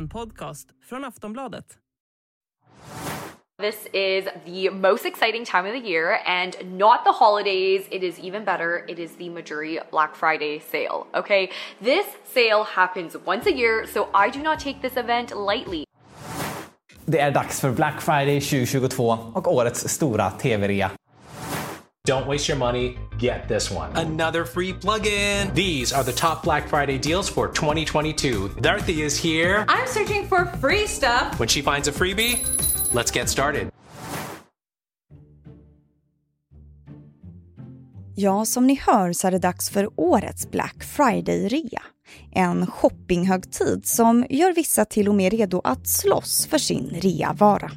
En podcast från Aftonbladet. This is the most exciting time of the year and not the holidays. It is even better. It is the Majuri Black Friday sale. Okay. This sale happens once a year, so I do not take this event lightly. Det är dags för Black Friday 2022 och årets stora tv-rea. Don't waste your money, get this one. Another free plug-in. These are the top Black Friday deals for 2022. Dorothy is here. I'm searching for free stuff. When she finds a freebie, let's get started. Ja, som ni hör så är det dags för årets Black Friday-rea. En shoppinghögtid som gör vissa till och med redo att slåss för sin reavara.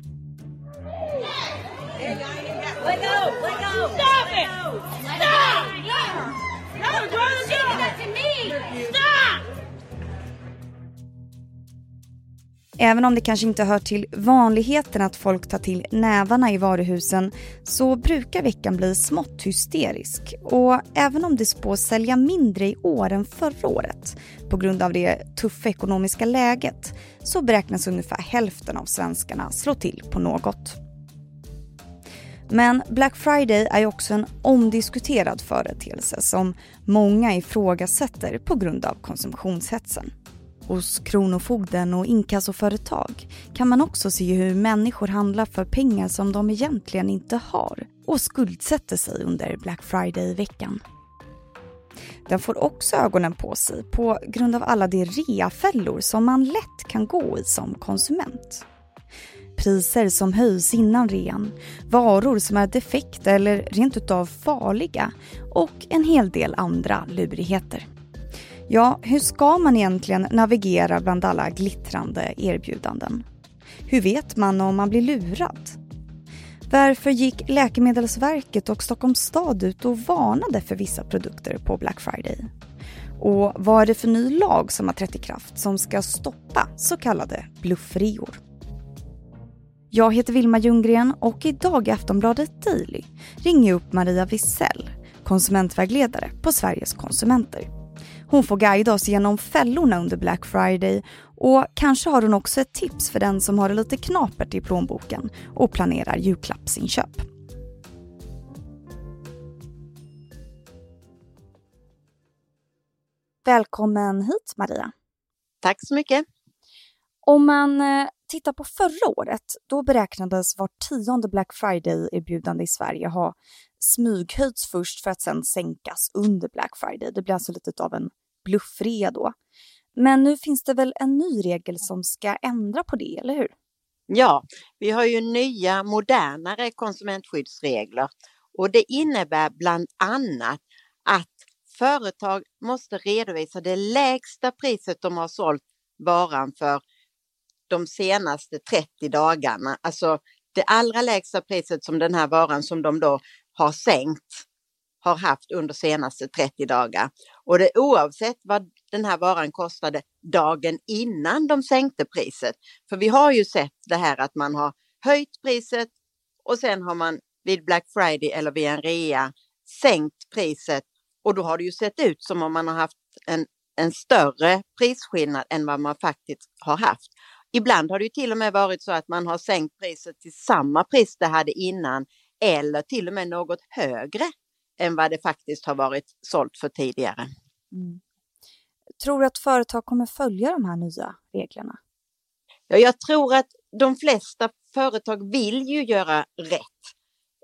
Även om det kanske inte hör till vanligheten att folk tar till nävarna i varuhusen så brukar veckan bli smått hysterisk. Och även om det spås sälja mindre i år än förra året på grund av det tuffa ekonomiska läget så beräknas ungefär hälften av svenskarna slå till på något. Men Black Friday är ju också en omdiskuterad företeelse som många ifrågasätter på grund av konsumtionshetsen. Hos Kronofogden och inkassoföretag kan man också se hur människor handlar för pengar som de egentligen inte har och skuldsätter sig under Black Friday-veckan. Den får också ögonen på sig på grund av alla de reafällor som man lätt kan gå i som konsument. Priser som höjs innan rean, varor som är defekta eller rent utav farliga och en hel del andra lurigheter. Ja, hur ska man egentligen navigera bland alla glittrande erbjudanden? Hur vet man om man blir lurad? Varför gick Läkemedelsverket och Stockholms stad ut och varnade för vissa produkter på Black Friday? Och vad är det för ny lag som har trätt i kraft som ska stoppa så kallade bluffreor? Jag heter Vilma Ljunggren och idag i Aftonbladet Daily ringer jag upp Maria Wissell, konsumentvägledare på Sveriges konsumenter. Hon får guida oss genom fällorna under Black Friday och kanske har hon också ett tips för den som har det lite knapert i plånboken och planerar julklappsinköp. Välkommen hit Maria. Tack så mycket. Om man eh, tittar på förra året, då beräknades var tionde Black Friday-erbjudande i Sverige ha smyghöjts först för att sen sänkas under Black Friday. Det blir alltså lite av en bluffria då. Men nu finns det väl en ny regel som ska ändra på det, eller hur? Ja, vi har ju nya modernare konsumentskyddsregler och det innebär bland annat att företag måste redovisa det lägsta priset de har sålt varan för de senaste 30 dagarna. Alltså det allra lägsta priset som den här varan som de då har sänkt har haft under senaste 30 dagar. Och det oavsett vad den här varan kostade dagen innan de sänkte priset. För vi har ju sett det här att man har höjt priset och sen har man vid Black Friday eller vid en rea sänkt priset och då har det ju sett ut som om man har haft en, en större prisskillnad än vad man faktiskt har haft. Ibland har det ju till och med varit så att man har sänkt priset till samma pris det hade innan eller till och med något högre än vad det faktiskt har varit sålt för tidigare. Mm. Tror du att företag kommer följa de här nya reglerna? Ja, jag tror att de flesta företag vill ju göra rätt.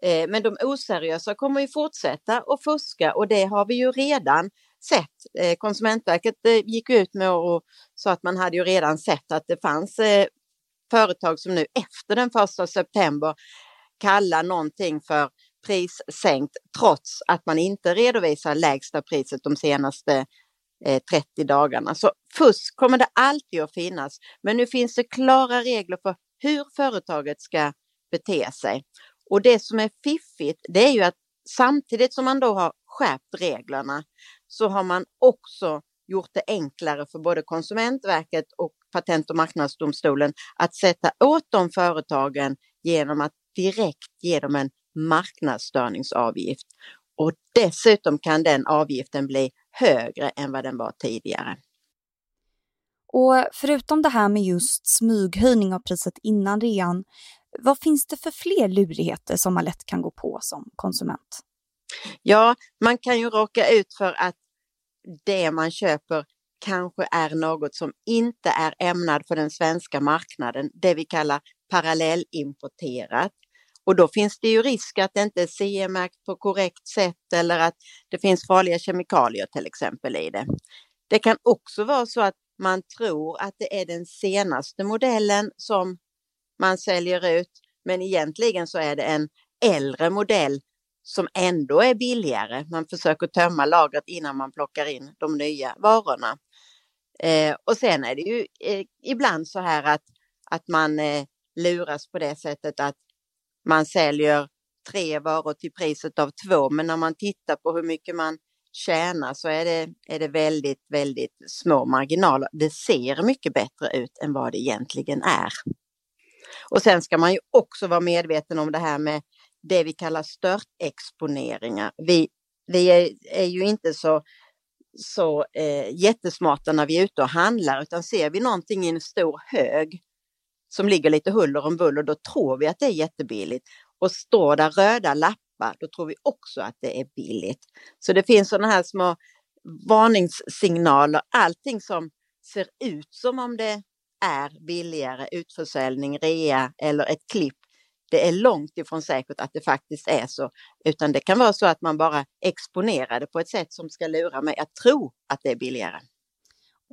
Eh, men de oseriösa kommer ju fortsätta att fuska och det har vi ju redan sett. Eh, Konsumentverket eh, gick ut med och sa att man hade ju redan sett att det fanns företag som nu efter den första september kallar någonting för pris sänkt trots att man inte redovisar lägsta priset de senaste eh, 30 dagarna. Så fusk kommer det alltid att finnas. Men nu finns det klara regler för hur företaget ska bete sig. Och det som är fiffigt, det är ju att samtidigt som man då har skärpt reglerna så har man också gjort det enklare för både Konsumentverket och Patent och marknadsdomstolen att sätta åt de företagen genom att direkt ge dem en marknadsstörningsavgift. Och dessutom kan den avgiften bli högre än vad den var tidigare. Och förutom det här med just smyghöjning av priset innan rean, vad finns det för fler lurigheter som man lätt kan gå på som konsument? Ja, man kan ju råka ut för att det man köper kanske är något som inte är ämnad för den svenska marknaden, det vi kallar parallellimporterat. Och då finns det ju risk att det inte är CE-märkt på korrekt sätt eller att det finns farliga kemikalier till exempel i det. Det kan också vara så att man tror att det är den senaste modellen som man säljer ut, men egentligen så är det en äldre modell som ändå är billigare. Man försöker tömma lagret innan man plockar in de nya varorna. Eh, och sen är det ju eh, ibland så här att, att man eh, luras på det sättet att man säljer tre varor till priset av två, men när man tittar på hur mycket man tjänar så är det, är det väldigt, väldigt små marginaler. Det ser mycket bättre ut än vad det egentligen är. Och sen ska man ju också vara medveten om det här med det vi kallar störtexponeringar. Vi, vi är, är ju inte så, så eh, jättesmarta när vi är ute och handlar, utan ser vi någonting i en stor hög som ligger lite huller om buller, då tror vi att det är jättebilligt. Och står där röda lappar, då tror vi också att det är billigt. Så det finns sådana här små varningssignaler, allting som ser ut som om det är billigare utförsäljning, rea eller ett klipp. Det är långt ifrån säkert att det faktiskt är så, utan det kan vara så att man bara exponerar det på ett sätt som ska lura mig att tro att det är billigare.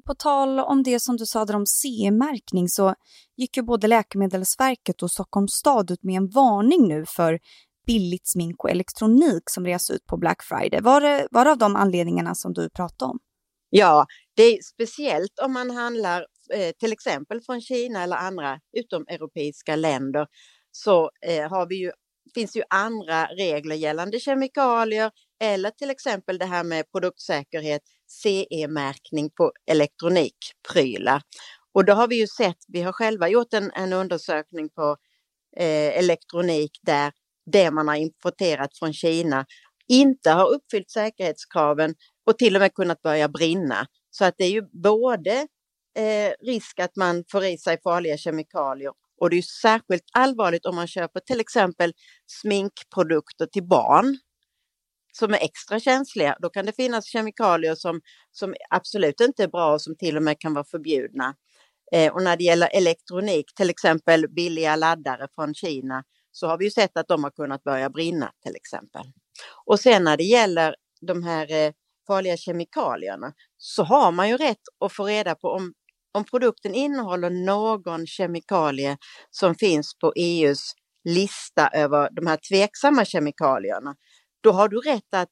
På tal om det som du sa där om CE-märkning så gick ju både Läkemedelsverket och Stockholms stad ut med en varning nu för billigt smink och elektronik som reas ut på Black Friday. Var det, var det av de anledningarna som du pratade om? Ja, det är speciellt om man handlar eh, till exempel från Kina eller andra utomeuropeiska länder så eh, har vi ju, finns ju andra regler gällande kemikalier eller till exempel det här med produktsäkerhet, CE-märkning på elektronikprylar. Och då har vi ju sett, vi har själva gjort en, en undersökning på eh, elektronik där det man har importerat från Kina inte har uppfyllt säkerhetskraven och till och med kunnat börja brinna. Så att det är ju både eh, risk att man får i sig farliga kemikalier och det är särskilt allvarligt om man köper till exempel sminkprodukter till barn som är extra känsliga. Då kan det finnas kemikalier som, som absolut inte är bra och som till och med kan vara förbjudna. Eh, och när det gäller elektronik, till exempel billiga laddare från Kina, så har vi ju sett att de har kunnat börja brinna till exempel. Och sen när det gäller de här eh, farliga kemikalierna så har man ju rätt att få reda på om, om produkten innehåller någon kemikalie som finns på EUs lista över de här tveksamma kemikalierna. Då har du rätt att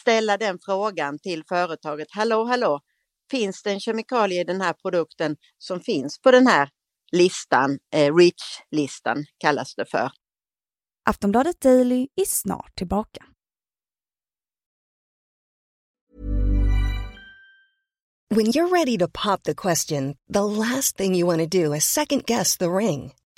ställa den frågan till företaget. Hallå, hallå, finns det en kemikalie i den här produkten som finns på den här listan, eh, REACH-listan kallas det för. Aftonbladet Daily är snart tillbaka. When you're ready to pop the question, the last thing you want to do is second guess the ring.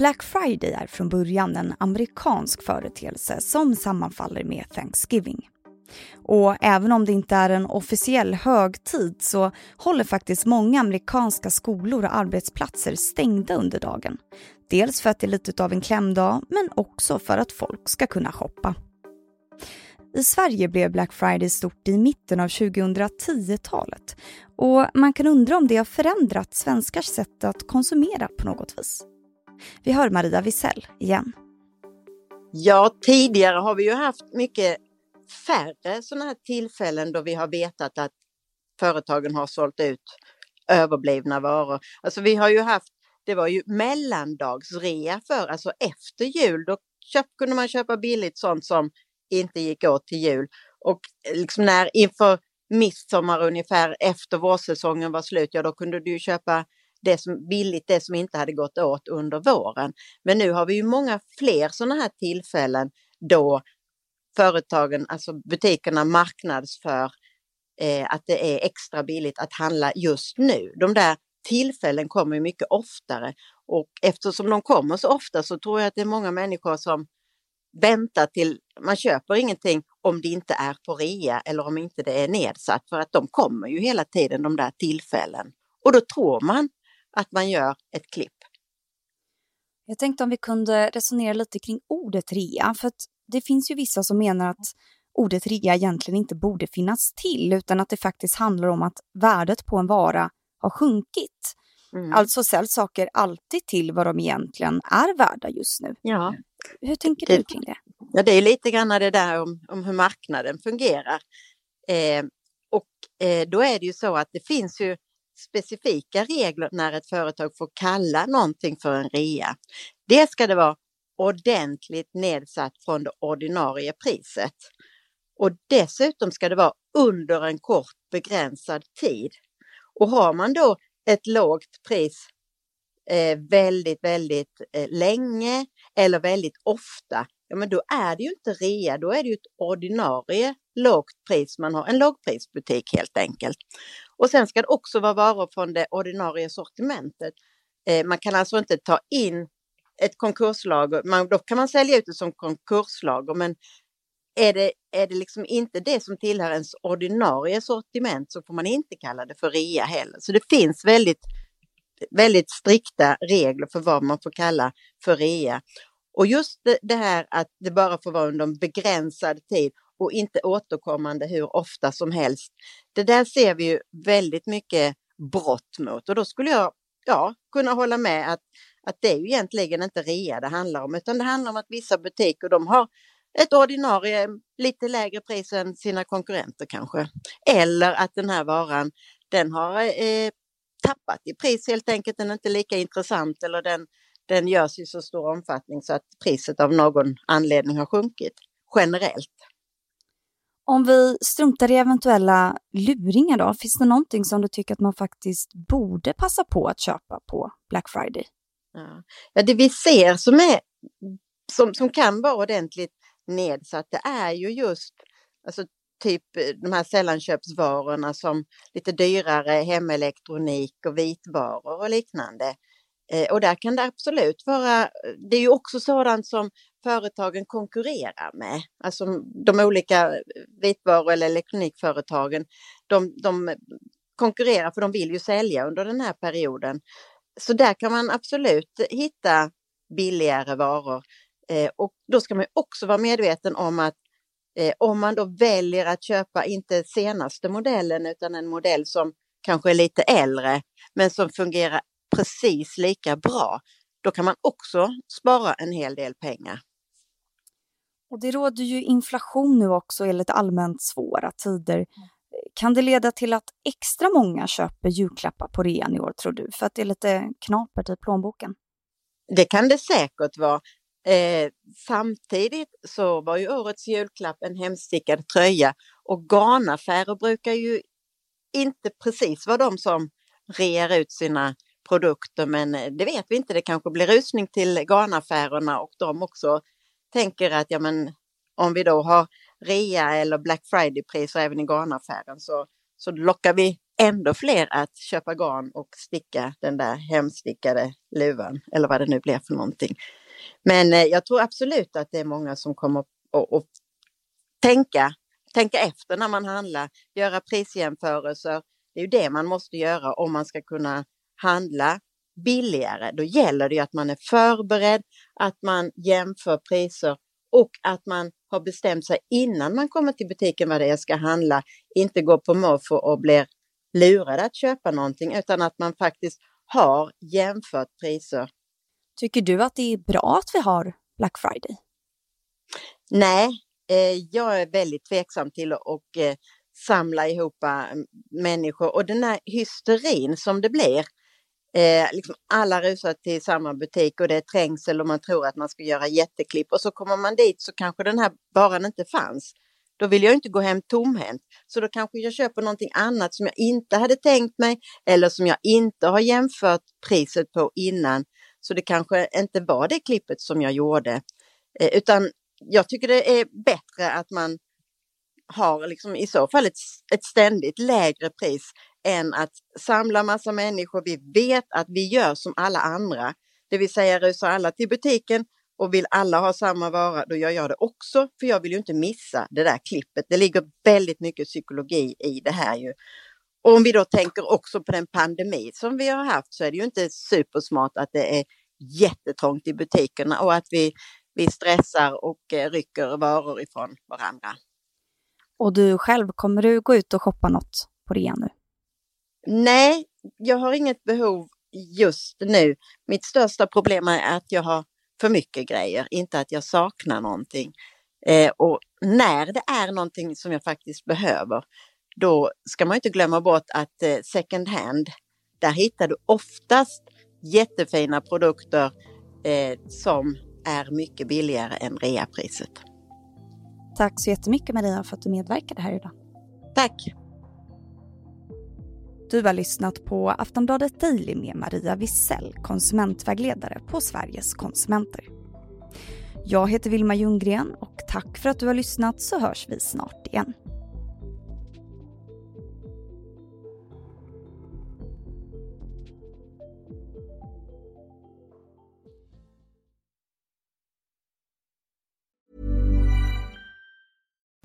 Black Friday är från början en amerikansk företeelse som sammanfaller med Thanksgiving. Och även om det inte är en officiell högtid så håller faktiskt många amerikanska skolor och arbetsplatser stängda under dagen. Dels för att det är lite av en klämdag men också för att folk ska kunna shoppa. I Sverige blev Black Friday stort i mitten av 2010-talet och man kan undra om det har förändrat svenskars sätt att konsumera på något vis. Vi hör Maria Wisell igen. Ja, tidigare har vi ju haft mycket färre sådana här tillfällen då vi har vetat att företagen har sålt ut överblivna varor. Alltså vi har ju haft, det var ju mellandagsrea för, alltså efter jul, då köp, kunde man köpa billigt sånt som inte gick åt till jul. Och eh, liksom när inför midsommar ungefär efter vårsäsongen var slut, ja då kunde du ju köpa det som billigt, det som inte hade gått åt under våren. Men nu har vi ju många fler sådana här tillfällen då företagen, alltså butikerna marknadsför eh, att det är extra billigt att handla just nu. De där tillfällen kommer mycket oftare och eftersom de kommer så ofta så tror jag att det är många människor som väntar till man köper ingenting om det inte är på rea eller om inte det är nedsatt för att de kommer ju hela tiden de där tillfällen. Och då tror man att man gör ett klipp. Jag tänkte om vi kunde resonera lite kring ordet rea, för det finns ju vissa som menar att ordet rea egentligen inte borde finnas till, utan att det faktiskt handlar om att värdet på en vara har sjunkit. Mm. Alltså säljs saker alltid till vad de egentligen är värda just nu. Ja. Hur tänker det, du kring det? Ja, det är lite grann det där om, om hur marknaden fungerar. Eh, och eh, då är det ju så att det finns ju specifika regler när ett företag får kalla någonting för en rea. Det ska det vara ordentligt nedsatt från det ordinarie priset. Och dessutom ska det vara under en kort begränsad tid. Och har man då ett lågt pris eh, väldigt, väldigt eh, länge eller väldigt ofta, ja men då är det ju inte rea, då är det ju ett ordinarie lågt pris man har, en lågprisbutik helt enkelt. Och sen ska det också vara varor från det ordinarie sortimentet. Eh, man kan alltså inte ta in ett konkurslager, man, då kan man sälja ut det som konkurslager men är det, är det liksom inte det som tillhör ens ordinarie sortiment så får man inte kalla det för rea heller. Så det finns väldigt, väldigt strikta regler för vad man får kalla för rea. Och just det, det här att det bara får vara under en begränsad tid och inte återkommande hur ofta som helst. Det där ser vi ju väldigt mycket brott mot och då skulle jag ja, kunna hålla med att, att det är ju egentligen inte rea det handlar om utan det handlar om att vissa butiker de har ett ordinarie lite lägre pris än sina konkurrenter kanske. Eller att den här varan den har eh, tappat i pris helt enkelt, den är inte lika intressant eller den, den görs i så stor omfattning så att priset av någon anledning har sjunkit generellt. Om vi struntar i eventuella luringar då, finns det någonting som du tycker att man faktiskt borde passa på att köpa på Black Friday? Ja, ja det vi ser som, är, som, som kan vara ordentligt nedsatt, det är ju just alltså, typ eh, de här sällanköpsvarorna som lite dyrare hemelektronik och vitvaror och liknande. Eh, och där kan det absolut vara, eh, det är ju också sådant som företagen konkurrerar med. Alltså de olika eh, vitvaru eller elektronikföretagen, de, de konkurrerar för de vill ju sälja under den här perioden. Så där kan man absolut hitta billigare varor. Eh, och då ska man också vara medveten om att eh, om man då väljer att köpa inte senaste modellen utan en modell som kanske är lite äldre men som fungerar precis lika bra, då kan man också spara en hel del pengar. Och det råder ju inflation nu också enligt allmänt svåra tider. Kan det leda till att extra många köper julklappar på rean i år tror du, för att det är lite knapert i plånboken? Det kan det säkert vara. Eh, samtidigt så var ju årets julklapp en hemstickad tröja och garnaffärer brukar ju inte precis vara de som rear ut sina produkter men eh, det vet vi inte. Det kanske blir rusning till garnaffärerna och de också tänker att ja, men, om vi då har rea eller Black Friday-priser även i garnaffären så, så lockar vi ändå fler att köpa garn och sticka den där hemstickade luvan eller vad det nu blir för någonting. Men eh, jag tror absolut att det är många som kommer att tänka, tänka efter när man handlar, göra prisjämförelser. Det är ju det man måste göra om man ska kunna handla billigare. Då gäller det att man är förberedd, att man jämför priser och att man har bestämt sig innan man kommer till butiken vad det är ska handla. Inte gå på måfå och blir lurad att köpa någonting utan att man faktiskt har jämfört priser. Tycker du att det är bra att vi har Black Friday? Nej, eh, jag är väldigt tveksam till att och, eh, samla ihop eh, människor och den här hysterin som det blir Eh, liksom alla rusar till samma butik och det är trängsel och man tror att man ska göra jätteklipp och så kommer man dit så kanske den här varan inte fanns. då vill jag inte gå hem tomhänt. Så då kanske jag köper någonting annat som jag inte hade tänkt mig eller som jag inte har jämfört priset på innan. Så det kanske inte var det klippet som jag gjorde. Eh, utan jag tycker det är bättre att man har liksom i så fall ett, ett ständigt lägre pris än att samla massa människor. Vi vet att vi gör som alla andra, det vill säga rusar alla till butiken och vill alla ha samma vara, då gör jag det också, för jag vill ju inte missa det där klippet. Det ligger väldigt mycket psykologi i det här ju. Och om vi då tänker också på den pandemi som vi har haft så är det ju inte supersmart att det är jättetrångt i butikerna och att vi, vi stressar och eh, rycker varor ifrån varandra. Och du själv, kommer du gå ut och shoppa något på rea nu? Nej, jag har inget behov just nu. Mitt största problem är att jag har för mycket grejer, inte att jag saknar någonting. Eh, och när det är någonting som jag faktiskt behöver, då ska man inte glömma bort att eh, second hand, där hittar du oftast jättefina produkter eh, som är mycket billigare än reapriset. Tack så jättemycket Maria för att du medverkade här idag. Tack! Du har lyssnat på Aftonbladet Daily med Maria Wissell, konsumentvägledare på Sveriges konsumenter. Jag heter Vilma Ljunggren och tack för att du har lyssnat så hörs vi snart igen.